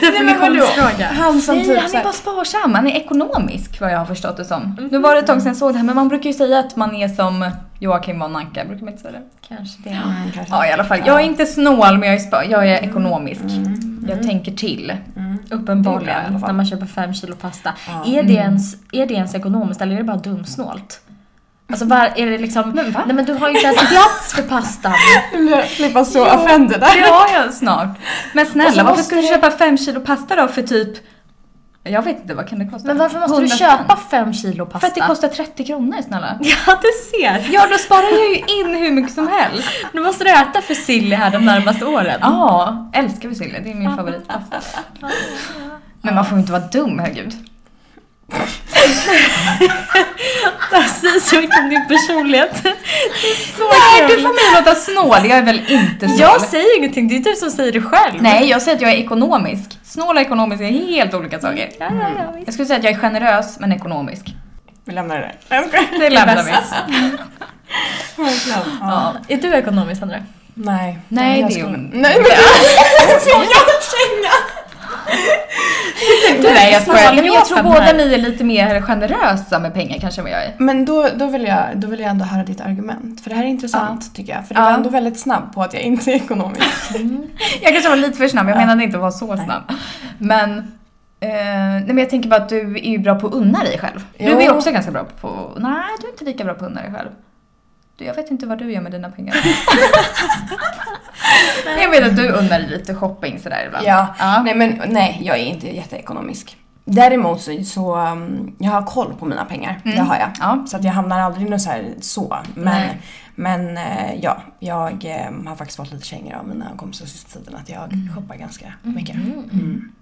Definitionsfråga. Han som Nej, typ han är bara sparsam. Han är ekonomisk vad jag har förstått det som. Nu var det ett tag sedan jag såg det här men man brukar ju säga att man är som Joakim von Anka, brukar man inte säga det? Kanske det. Mm, kanske. Ja i alla fall, jag är inte snål men jag är, spa- jag är ekonomisk. Mm. Jag tänker till. Mm. Uppenbarligen, när man köper fem kilo pasta. Ja. Är, det ens, är det ens ekonomiskt eller är det bara dumsnålt? Alltså var, är det liksom... Men va? Nej men du har ju inte ens plats för pastan. Jag var så offended Det där. har jag snart. Men snälla, varför ska du det- köpa fem kilo pasta då för typ... Jag vet inte, vad kan det kosta? Men varför måste du 100 köpa fem kilo pasta? För att det kostar 30 kronor snälla. Ja, du ser. Ja, då sparar jag ju in hur mycket som helst. Nu måste du äta fusilli här de närmaste åren. Ja, älskar fusilli. Det är min favoritpasta. Men man får ju inte vara dum, herregud. Det säger så mycket om din personlighet. Det är så Nej, kul. du får mig att låta snål. Jag är väl inte snål? Jag säger ingenting, det är du som säger det själv. Nej, jag säger att jag är ekonomisk. Snål och ekonomisk är helt olika saker. Ja, ja, ja, visst. Jag skulle säga att jag är generös, men ekonomisk. Vi lämnar det där. Jag. Det lämnar vi. Verkligen. Ja. Är du ekonomisk, Sandra? Nej. Nej, jag det är hon. Nej, men du får känga. Nej, jag skojar. Men jag tror båda ni är lite mer generösa med pengar kanske än vad jag är. Men då, då, vill jag, då vill jag ändå höra ditt argument. För det här är intressant tycker jag. För du Ja. var ändå väldigt snabb på att jag inte är ekonomisk. Jag kanske var lite för snabb, jag menade inte att vara så snabb. Men, eh, nej, men jag tänker bara att du är ju bra på att unna dig själv. Du Jo. är också ganska bra på... Nej, du är inte lika bra på att unna dig själv. Du, jag vet inte vad du gör med dina pengar. jag vet att du unnar dig lite shopping sådär ibland. Ja. ja. Nej, men nej, jag är inte jätteekonomisk. Däremot så, så um, jag har koll på mina pengar. Det Mm. har jag. Ja. Så att jag hamnar aldrig något så här så. Men, Nej. men eh, ja, jag eh, har faktiskt fått lite kängor av mina kompisar sista tiden att jag Mm. shoppar ganska mycket. Mm.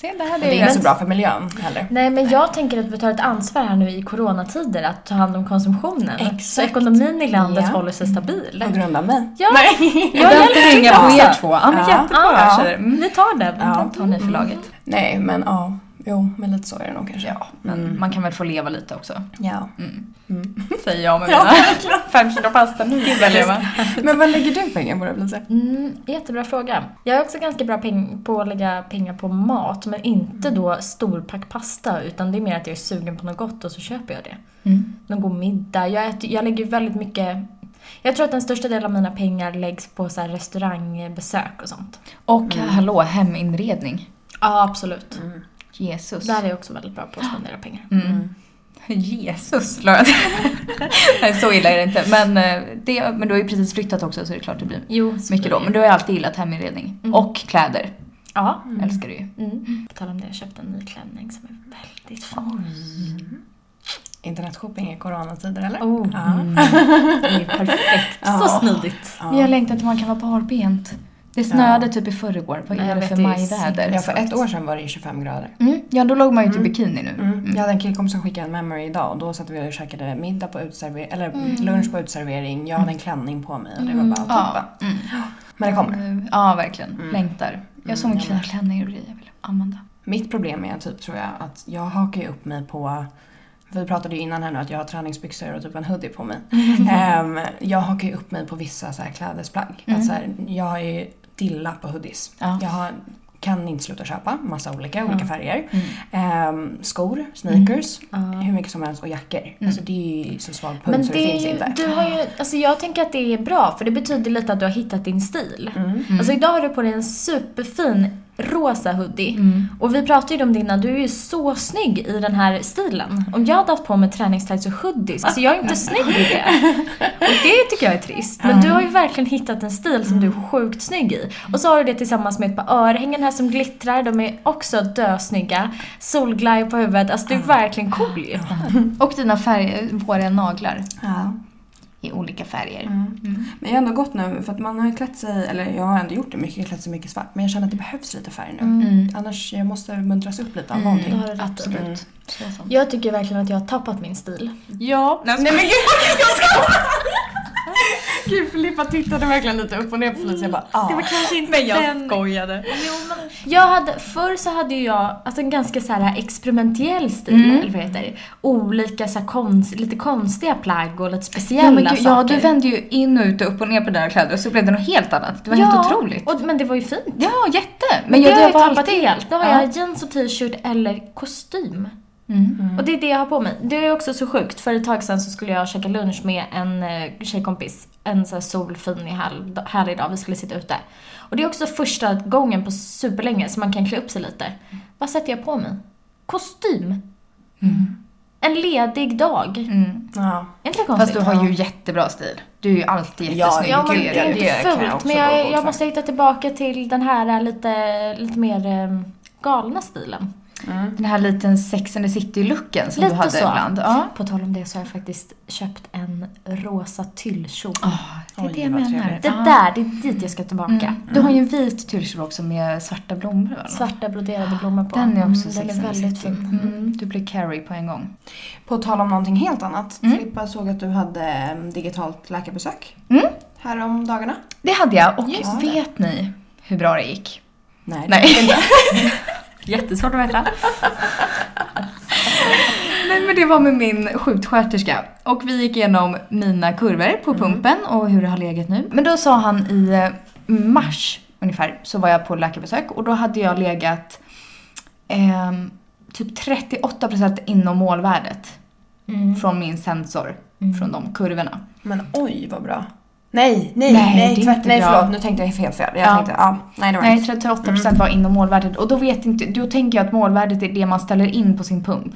Se, det här det är inte så bra för miljön heller. Nej, men jag tänker att vi tar ett ansvar här nu i coronatider att ta hand om konsumtionen. Exakt. Så ekonomin i landet Ja. håller sig stabil. På grund av mig. Ja, Nej. jag Jag hjälper till på också. er två. Ja, men Ja. jättebra. Ja. tjejer. Mm. Vi tar den. Ja. tar ni förlaget. Nej, men ja. Jo, men lite så är det nog kanske. Ja, men Mm. man kan väl få leva lite också. Ja. Mm. Mm. Säger jag med Ja, mina fem kilo pasta. Nu vill jag leva. Men vad lägger du pengar på då, Lisa? Mm, jättebra fråga. Jag är också ganska bra på att lägga pengar på mat, men inte då storpack pasta, utan det är mer att jag är sugen på något gott och så köper jag det. Mm. Någon god middag. Jag, äter, jag lägger väldigt mycket jag tror att den största delen av mina pengar läggs på så här restaurangbesök och sånt. Och hallå, heminredning. Ja, absolut. Jesus. Där är jag också väldigt bra på att spendera pengar. Mm. Jesus, la jag till. Nej, så illa är det inte. Men, eh, det, men du har ju precis flyttat också så det är klart det blir Jo, mycket då. Men du har ju alltid gillat heminredning. Mm. Och kläder. Ja. Älskar du ju. Mm. På tal om det, jag köpte en ny klänning som är väldigt fin. Internetshopping i coronatider eller? Oh. Ja. Det är perfekt. Så smidigt. Ja. Jag längtar till man kan vara barbent. Det snöade typ i förrgår. Vad är jag det för majväder? Ja, för ett år sedan var det ju 25 grader. Mm. Ja, då låg man ju typ bikini nu. Mm. Mm. Jag hade en killkompis som skickade en memory idag och då satt vi och käkade middag på uteservering, eller lunch på uteservering. Jag hade en klänning på mig och det var bara toppen. Ja. Mm. Men det kommer. Ja, verkligen. Mm. Längtar. Jag har så Mm, mycket fina klänningar och grejer jag vill använda. Mitt problem är typ tror jag att jag hakar upp mig på vi pratade ju innan här nu att jag har träningsbyxor och typ en hoodie på mig. Ehm, jag hakar ju upp mig på vissa så här klädesplagg. Mm. Att så här, jag har ju dilla på hoodies. Ja. Jag har, kan inte sluta köpa massa olika, olika färger. Mm. Ehm, skor, sneakers, Ja. hur mycket som helst och jackor. Alltså det är ju så svag punkt Men så det, det finns är inte. du har ju, alltså jag tänker att det är bra för det betyder lite att du har hittat din stil. Mm. Alltså idag har du på dig en superfin rosa hoodie. Mm. Och vi pratade ju om det innan, du är ju så snygg i den här stilen. Om jag hade haft på mig träningstights och hoodies, alltså jag är inte snygg i det. Och det tycker jag är trist. Men du har ju verkligen hittat en stil som du är sjukt snygg i. Och så har du det tillsammans med ett par örhängen här som glittrar, de är också dösnygga. Solglaj på huvudet, alltså du är verkligen cool ju. Och dina färger, våra naglar Ja. I olika färger. Mm. Men jag har ändå gått nu, för att man har ju klätt sig, eller jag har ändå gjort det mycket, klätt sig mycket svart. Men jag känner att det behövs lite färg nu. Mm. Annars jag måste muntras upp lite av Mm. någonting. Absolut. Mm. Sant. Jag tycker verkligen att jag har tappat min stil. Ja. Nej, Nej men gud, jag ska... Gud, Filippa tittade verkligen lite upp och ner på Felicia. Jag bara, ah. kanske inte Men jag skojade. Jo, men jag hade, förr så hade ju jag alltså en ganska så här experimentell stil, Mm. eller vad heter det? Olika så här konst, lite konstiga plagg och lite speciella Ja, men gud, ja, saker. du vände ju in och ut och upp och ner på dina kläder och så blev det något helt annat. Det var ja, helt otroligt. Och, men det var ju fint. Ja, jätte. Men, Men jag, det har jag var tappat helt. Nu har Ja. jag jeans och t-shirt eller kostym. Mm. Och det är det jag har på mig. Det är också så sjukt. För ett tag sedan så skulle jag käka lunch med en eh, tjejkompis. En så här solfin i härlig, härlig dag. Vi skulle sitta ute. Och det är också första gången på superlänge som man kan klä upp sig lite. Vad sätter jag på mig? Kostym. en ledig dag. Mm. Ja. Inte det Fast konstigt? du har ju jättebra stil. Du är ju alltid jättesnygg. Ja men det är inte fult. Men jag, jag måste hitta tillbaka till den här lite, lite mer eh, galna stilen. Den här liten Sex and the City-looken som Lite du hade så. ibland. Ja. På tal om det så har jag faktiskt köpt en rosa tyllkjol. Ah, det är Oj, det jag menar. trevligt. Det Ah. där, det är dit jag ska tillbaka. Mm. Du har ju en vit tyllkjol också med svarta blommor va? Svarta broderade blommor på. Den är också Mm, Den Sex är and the väldigt fin. Mm. Du blir Carrie på en gång. På tal om någonting helt annat. Mm. Filippa såg att du hade em, digitalt läkarbesök Mm. här om dagarna. Det hade jag och Just det. vet ni hur bra det gick? Nej. Nej. Jättesvårt att veta. Nej men det var med min sjuksköterska och vi gick igenom mina kurvor på pumpen och hur det har legat nu. Men då sa han i eh, mars ungefär så var jag på läkarbesök och då hade jag legat ehm, typ 38% inom målvärdet Mm. från min sensor från de kurvorna. Men oj vad bra. Nej, nej, Nej, nej, det är tvärt, inte nej förlåt. Nu tänkte jag helt fel. Jag Ja. tänkte, ja, nej det var Nej, inte. 38% var inom målvärdet och då vet inte, då tänker jag att målvärdet är det man ställer in på sin pump.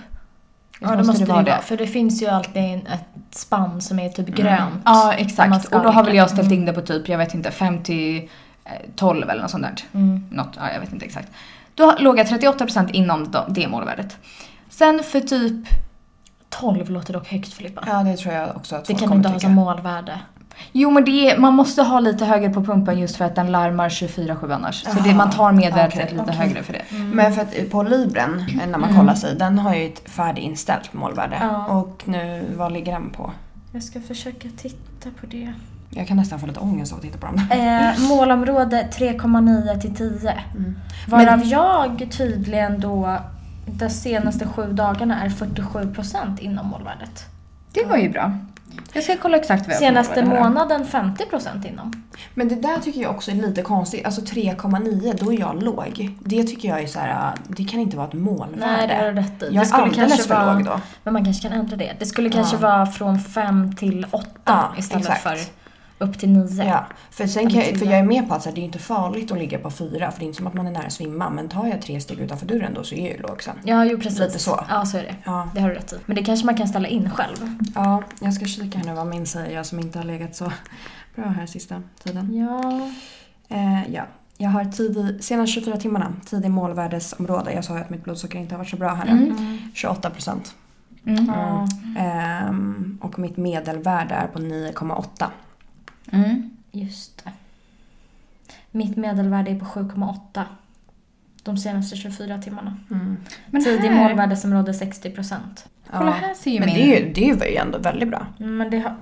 Ja, det måste det vara. För det finns ju alltid en- ett spann som är typ grönt. Ja, exakt. Och då har väl jag ställt in det på typ, jag vet inte, 5 till eh, 12 eller något sånt där. Mm. Något, ja, jag vet inte exakt. Då låg jag 38% inom de- det målvärdet. Sen för typ, 12 låter dock högt Filippa. Ja det tror jag också att det kan inte ha som målvärde. Jo men det är, man måste ha lite högre på pumpen just för att den larmar 24-7 annars. Så det, man tar medvetet okej, lite okej. högre för det. Men för att på Libren, eh, när man Mm. kollar sig, den har ju ett färdiginställt målvärde. Ja. Och nu, vad ligger den på? Jag ska försöka titta på det. Jag kan nästan få lite ångest av att titta på dem. Eh, målområde 3,9 till 10. Mm. Varav jag tydligen då de senaste sju dagarna är 47% inom målvärdet. Det var ju bra. Jag ska kolla exakt vad jag Senaste månaden 50% inom. Men det där tycker jag också är lite konstigt. Alltså 3,9, då är jag låg. Det tycker jag är så här, det kan inte vara ett målvärde. Nej, det har du rätt i. Jag det skulle är alldeles kanske för vara, låg då. Men man kanske kan ändra det. Det skulle kanske Ja. vara från 5 till 8 Ja, istället exakt. för upp till 9. Ja, för, sen kan jag, för jag är med på att så här, det är inte farligt att ligga på fyra för det är inte som att man är nära att svimma. Men tar jag tre steg utanför dörren då så är jag ju låg sen. Ja, jo precis. Lite så. Ja, så är det. Ja, Det har du rätt i. Men det kanske man kan ställa in själv. ja, jag ska kika här nu vad min säger, jag som inte har legat så bra här sista tiden. Ja. Eh, ja, jag har tid i, senaste 24 timmarna, tid i målvärdesområde. Jag sa ju att mitt blodsocker inte har varit så bra här nu. Mm. 28 procent. Mm. Ja. Ehm, och mitt medelvärde är på 9,8. Mm. Just det. Mitt medelvärde är på 7,8. De senaste 24 timmarna. Mm. Men Tid i här, målvärdesområde 60%. kolla här ser ju Men min... det är ju, det är ju ändå väldigt bra. Men det, har,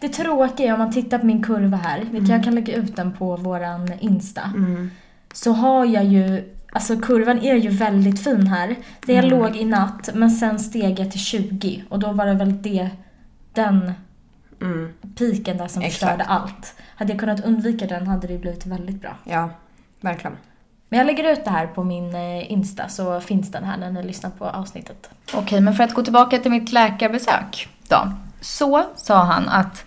det tråkiga är om man tittar på min kurva här, vilket jag kan lägga ut den på våran Insta. Mm. Så har jag ju, alltså kurvan är ju väldigt fin här. Det är Mm. låg i natt men sen steg jag till 20 och då var det väl det, den Mm. Piken där som Exakt. förstörde allt. Hade jag kunnat undvika den hade det blivit väldigt bra. Ja, verkligen. Men jag lägger ut det här på min eh, Insta så finns den här när ni lyssnar på avsnittet. Okej, men för att gå tillbaka till mitt läkarbesök då. Så sa han att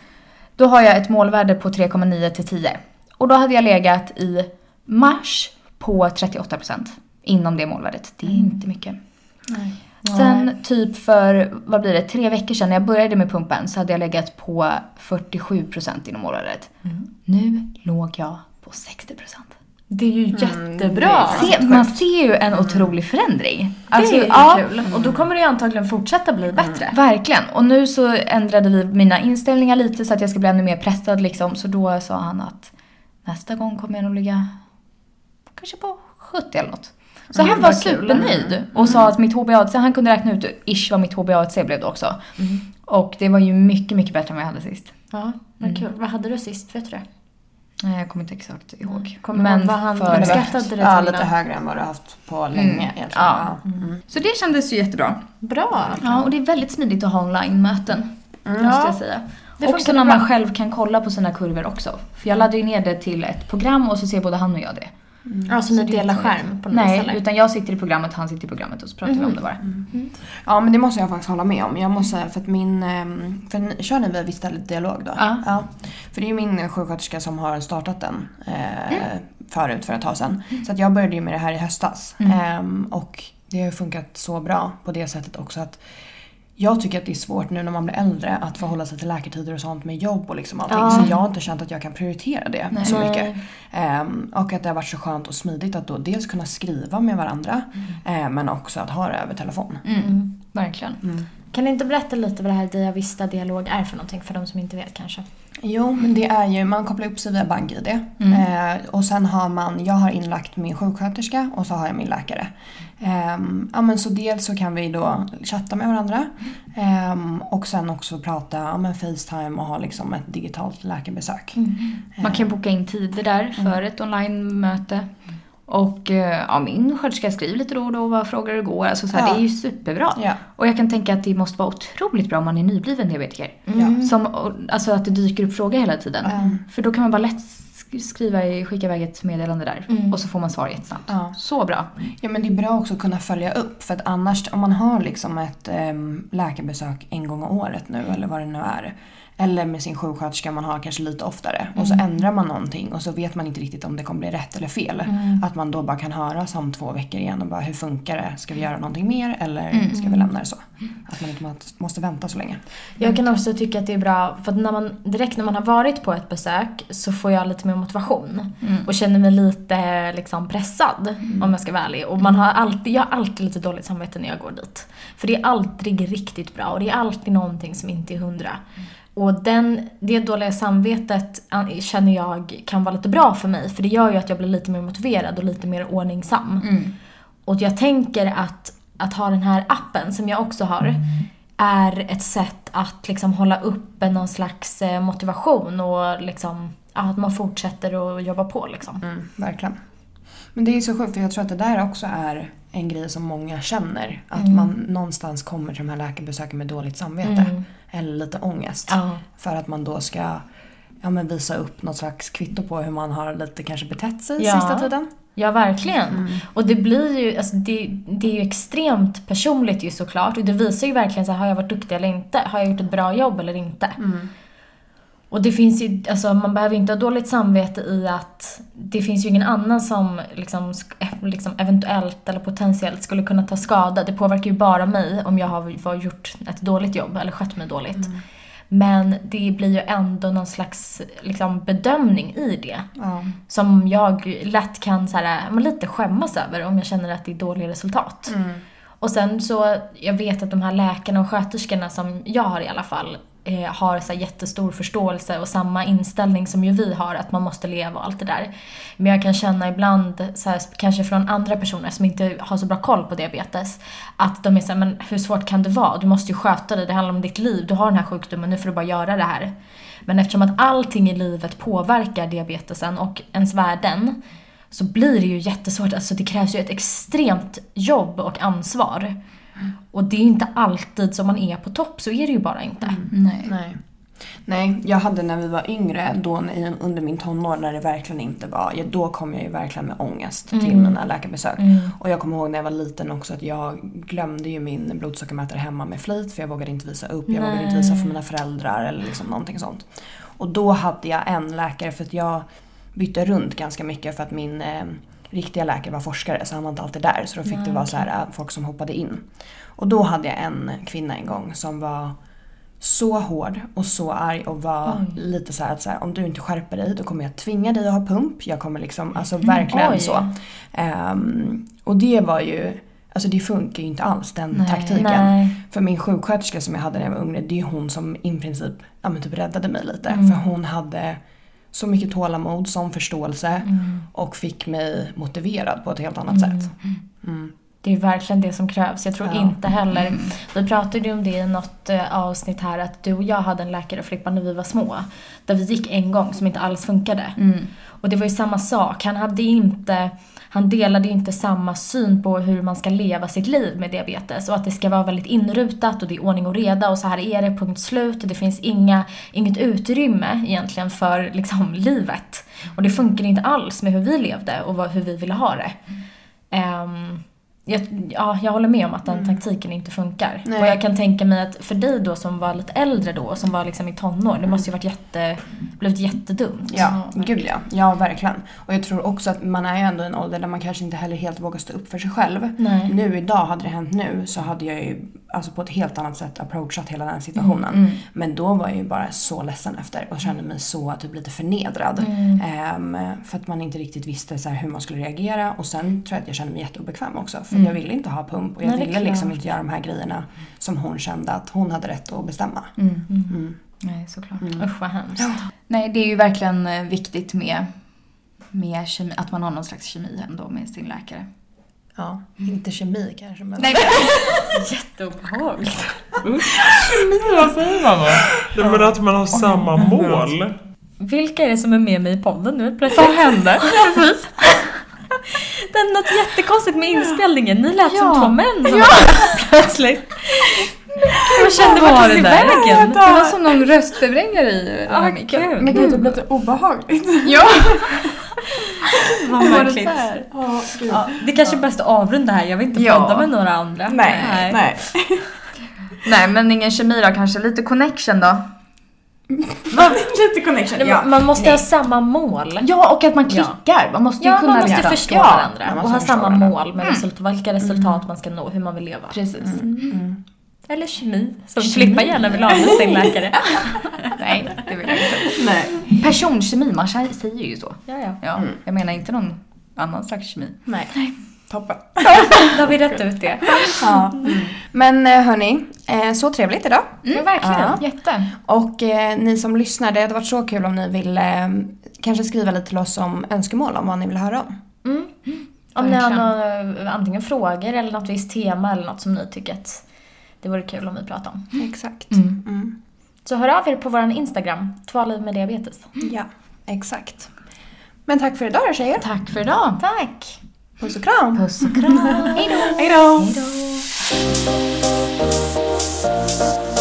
då har jag ett målvärde på 3,9 till 10. Och då hade jag legat i mars på 38% inom det målvärdet. Det är inte mycket. Sen typ för, vad blir det, tre veckor sedan när jag började med pumpen så hade jag legat på 47% inom målvärdet. Nu låg jag på 60%. Det är ju Mm, jättebra! Se, man ser ju en otrolig förändring. Alltså, det är ju ja, kul. Och då kommer det ju antagligen fortsätta bli bättre. Verkligen. Och nu så ändrade vi mina inställningar lite så att jag ska bli ännu mer pressad liksom. Så då sa han att nästa gång kommer jag nog ligga kanske på 70 eller något. Så Gud, han var supernöjd och sa att mitt HbA1c, han kunde räkna ut ish vad mitt HbA1c blev då också. Och det var ju mycket, mycket bättre än vad jag hade sist. Ja, vad kul. Vad hade du sist? Vet du det? Nej, Jag kommer inte exakt ihåg. Kommer ihåg vad han för- uppskattade det Ja, lite högre än vad du har haft på länge Mm. egentligen. Ja. Mm. Så det kändes ju jättebra. Bra! Ja, och det är väldigt smidigt att ha online-möten. Måste Ja, jag säga. det också när bra. man själv kan kolla på sina kurvor också. För jag laddade ju ner det till ett program och så ser både han och jag det. Ja, så ni delar skärm på något Nej, eller? utan jag sitter i programmet, han sitter i programmet och så pratar vi om det bara. ja, men det måste jag faktiskt hålla med om. Jag måste, för att min... ehm, För ni- kör ni via Vista Dialog då? Ja. För det är ju min sjuksköterska som har startat den eh, Mm. förut för ett tag sedan. Så att jag började ju med det här i höstas. Mm. Ehm, och det har ju funkat så bra på det sättet också att jag tycker att det är svårt nu när man blir äldre att förhålla sig till läkartider och sånt med jobb och liksom allting. Ja. Så jag har inte känt att jag kan prioritera det Nej. så mycket. Ehm, och att det har varit så skönt och smidigt att då dels kunna skriva med varandra eh, men också att ha det över telefon. Mm. Verkligen. Kan du inte berätta lite vad det här Dia Vista dialog är för någonting för de som inte vet kanske? Jo, men det är ju, man kopplar upp sig via BankID. Eh, och sen har man, jag har inlagt min sjuksköterska och så har jag min läkare. Ehm, ja, men så dels så kan vi då chatta med varandra ehm, och sen också prata ja, men Facetime och ha liksom ett digitalt läkarbesök. Man kan boka in tider där för ett online-möte. Och eh, ja, min sköterska skriver lite då och då vad frågar hur det går. Alltså, så här, Ja. Det är ju superbra. Ja. Och jag kan tänka att det måste vara otroligt bra om man är nybliven diabetiker. Ja. Som, alltså att det dyker upp frågor hela tiden. Mm. För då kan man bara lätt skriva, skicka iväg ett meddelande där. Mm. Och så får man svar jättesnabbt. Ja. Så bra. Ja men det är bra också att kunna följa upp för att annars om man har liksom ett em, läkarbesök en gång om året nu eller vad det nu är. Eller med sin sjuksköterska man har kanske lite oftare och så ändrar man någonting och så vet man inte riktigt om det kommer bli rätt eller fel. Att man då bara kan höras om två veckor igen och bara hur funkar det? Ska vi göra någonting mer eller ska vi lämna det så? Att man inte må- måste vänta så länge. Jag kan också tycka att det är bra för att när man, direkt när man har varit på ett besök så får jag lite mer motivation. Och känner mig lite liksom pressad om jag ska vara ärlig. Och man har alltid, jag har alltid lite dåligt samvete när jag går dit. För det är aldrig riktigt bra och det är alltid någonting som inte är hundra. Och den, det dåliga samvetet känner jag kan vara lite bra för mig för det gör ju att jag blir lite mer motiverad och lite mer ordningsam. Och jag tänker att, att ha den här appen som jag också har är ett sätt att liksom hålla uppe någon slags eh, motivation och liksom, att man fortsätter att jobba på liksom. Mm, verkligen. Men det är så sjukt för jag tror att det där också är en grej som många känner. Att man någonstans kommer till de här läkarbesöken med dåligt samvete. Mm. Eller lite ångest. Ja. För att man då ska ja, men visa upp något slags kvitto på hur man har lite kanske betett sig Ja. sista tiden. Ja, verkligen. Och det blir ju, alltså det, det är ju extremt personligt ju såklart. Och det visar ju verkligen så här, har jag varit duktig eller inte? Har jag gjort ett bra jobb eller inte? Och det finns ju, alltså man behöver inte ha dåligt samvete i att det finns ju ingen annan som liksom, liksom eventuellt eller potentiellt skulle kunna ta skada. Det påverkar ju bara mig om jag har gjort ett dåligt jobb eller skött mig dåligt. Men det blir ju ändå någon slags liksom, bedömning i det. Ja. Som jag lätt kan så här, lite skämmas över om jag känner att det är dåliga resultat. Och sen så, jag vet att de här läkarna och sköterskorna som jag har i alla fall eh, har så här jättestor förståelse och samma inställning som ju vi har, att man måste leva och allt det där. Men jag kan känna ibland, så här, kanske från andra personer som inte har så bra koll på diabetes, att de är såhär, men hur svårt kan det vara? Du måste ju sköta dig, det handlar om ditt liv, du har den här sjukdomen, nu får du bara göra det här. Men eftersom att allting i livet påverkar diabetesen och ens värden, så blir det ju jättesvårt. Alltså det krävs ju ett extremt jobb och ansvar. Och det är inte alltid som man är på topp, så är det ju bara inte. Nej. Nej. Nej, jag hade när vi var yngre, då under min tonår när det verkligen inte var, ja, då kom jag ju verkligen med ångest till mina läkarbesök. Och jag kommer ihåg när jag var liten också att jag glömde ju min blodsockermätare hemma med flit för jag vågade inte visa upp, jag vågade inte visa för mina föräldrar eller liksom någonting sånt. Och då hade jag en läkare för att jag bytte runt ganska mycket för att min eh, riktiga läkare var forskare så han var inte alltid där så då fick det vara så här, eh, folk som hoppade in. Och då hade jag en kvinna en gång som var så hård och så arg och var lite så här att så här, om du inte skärper dig då kommer jag tvinga dig att ha pump. Jag kommer liksom, alltså verkligen Oj. så. Ehm, och det var ju, alltså det funkar ju inte alls den Nej. taktiken. Nej. För min sjuksköterska som jag hade när jag var ung, det är hon som i princip ja, men typ räddade mig lite. Mm. För hon hade så mycket tålamod, som förståelse Mm. och fick mig motiverad på ett helt annat sätt. Mm. Det är verkligen det som krävs. Jag tror Ja. inte heller... Vi pratade ju om det i något eh, avsnitt här att du och jag hade en läkare Filippa när vi var små. Där vi gick en gång som inte alls funkade. Mm. Och det var ju samma sak. Han hade inte... Han delade ju inte samma syn på hur man ska leva sitt liv med diabetes och att det ska vara väldigt inrutat och det är ordning och reda och så här är det, punkt slut. Det finns inga, inget utrymme egentligen för liksom livet. Och det funkar inte alls med hur vi levde och vad, hur vi ville ha det. Ehm, jag, ja, jag håller med om att den taktiken inte funkar. Nej. Och jag kan tänka mig att för dig då som var lite äldre då, som var liksom i tonår, det måste ju varit jätte, blivit jättedumt. Ja, gud ja. Ja, verkligen. Och jag tror också att man är ju ändå i en ålder där man kanske inte heller helt vågar stå upp för sig själv. Nej. Nu idag, hade det hänt nu så hade jag ju alltså på ett helt annat sätt approachat hela den situationen. Mm. Men då var jag ju bara så ledsen efter och kände mig så typ lite förnedrad. Mm. Ehm, för att man inte riktigt visste så hur man skulle reagera. Och sen tror jag att jag kände mig jätteobekväm också. För Mm. jag ville inte ha pump och jag Nej, ville liksom inte göra de här grejerna som hon kände att hon hade rätt att bestämma. Mm. Mm. Nej, såklart. Usch vad hemskt. Nej, det är ju verkligen eh, viktigt med, med kemi, att man har någon slags kemi ändå med sin läkare. Ja, inte kemi kanske men... Nej, Jätteobehagligt. Vad säger man då? Nej, men att man har samma mål. Vilka är det som är med mig i podden nu plötsligt? vad hände? Precis. Det är något jättekonstigt med inspelningen. Ni lät Ja. som två män som var plötsligt. Jag kände vart var där? vägen? Det var som någon röstförvrängare i den här Ah, micken. Men gud, det blir lite obehagligt. Ja, Vad märkligt. där? Ja, det kanske är bäst att avrunda här. Jag vill inte Ja. podda med några andra. Nej, nej. Nej, men ingen kemi då kanske. Lite connection då. Lite connection, Nej, ja. Man måste Nej. ha samma mål. Ja, och att man klickar. Man måste ju Ja, kunna man måste liksom- förstå Ja, varandra och ha samma varandra. mål med resultat, vilka resultat man ska nå, hur man vill leva. Precis. Mm. Eller kemi, som Kemi. Filippa gärna vill ha med sin läkare. Nej, det vill jag inte. Nej. Personkemi, man säger ju så. Ja, ja. Ja, jag menar inte någon annan slags kemi. Nej. Toppen. Då har vi rätt ut det. Ja. Men eh, hörni, eh, så trevligt idag. Ja, verkligen. Ja. Jätte. Och eh, ni som lyssnar, det hade varit så kul om ni ville eh, kanske skriva lite till oss om önskemål om vad ni vill höra om. Mm. Om ni har några, antingen frågor eller något visst tema eller något som ni tycker att det vore kul om vi pratade om. Exakt. Mm. Mm. Så hör av er på vår Instagram, Tvåliv med diabetes. Ja, exakt. Men tack för idag då tjejer. Tack för idag. Tack! Puss och kram. Puss och kram. Hej då! Hej då. Hej då!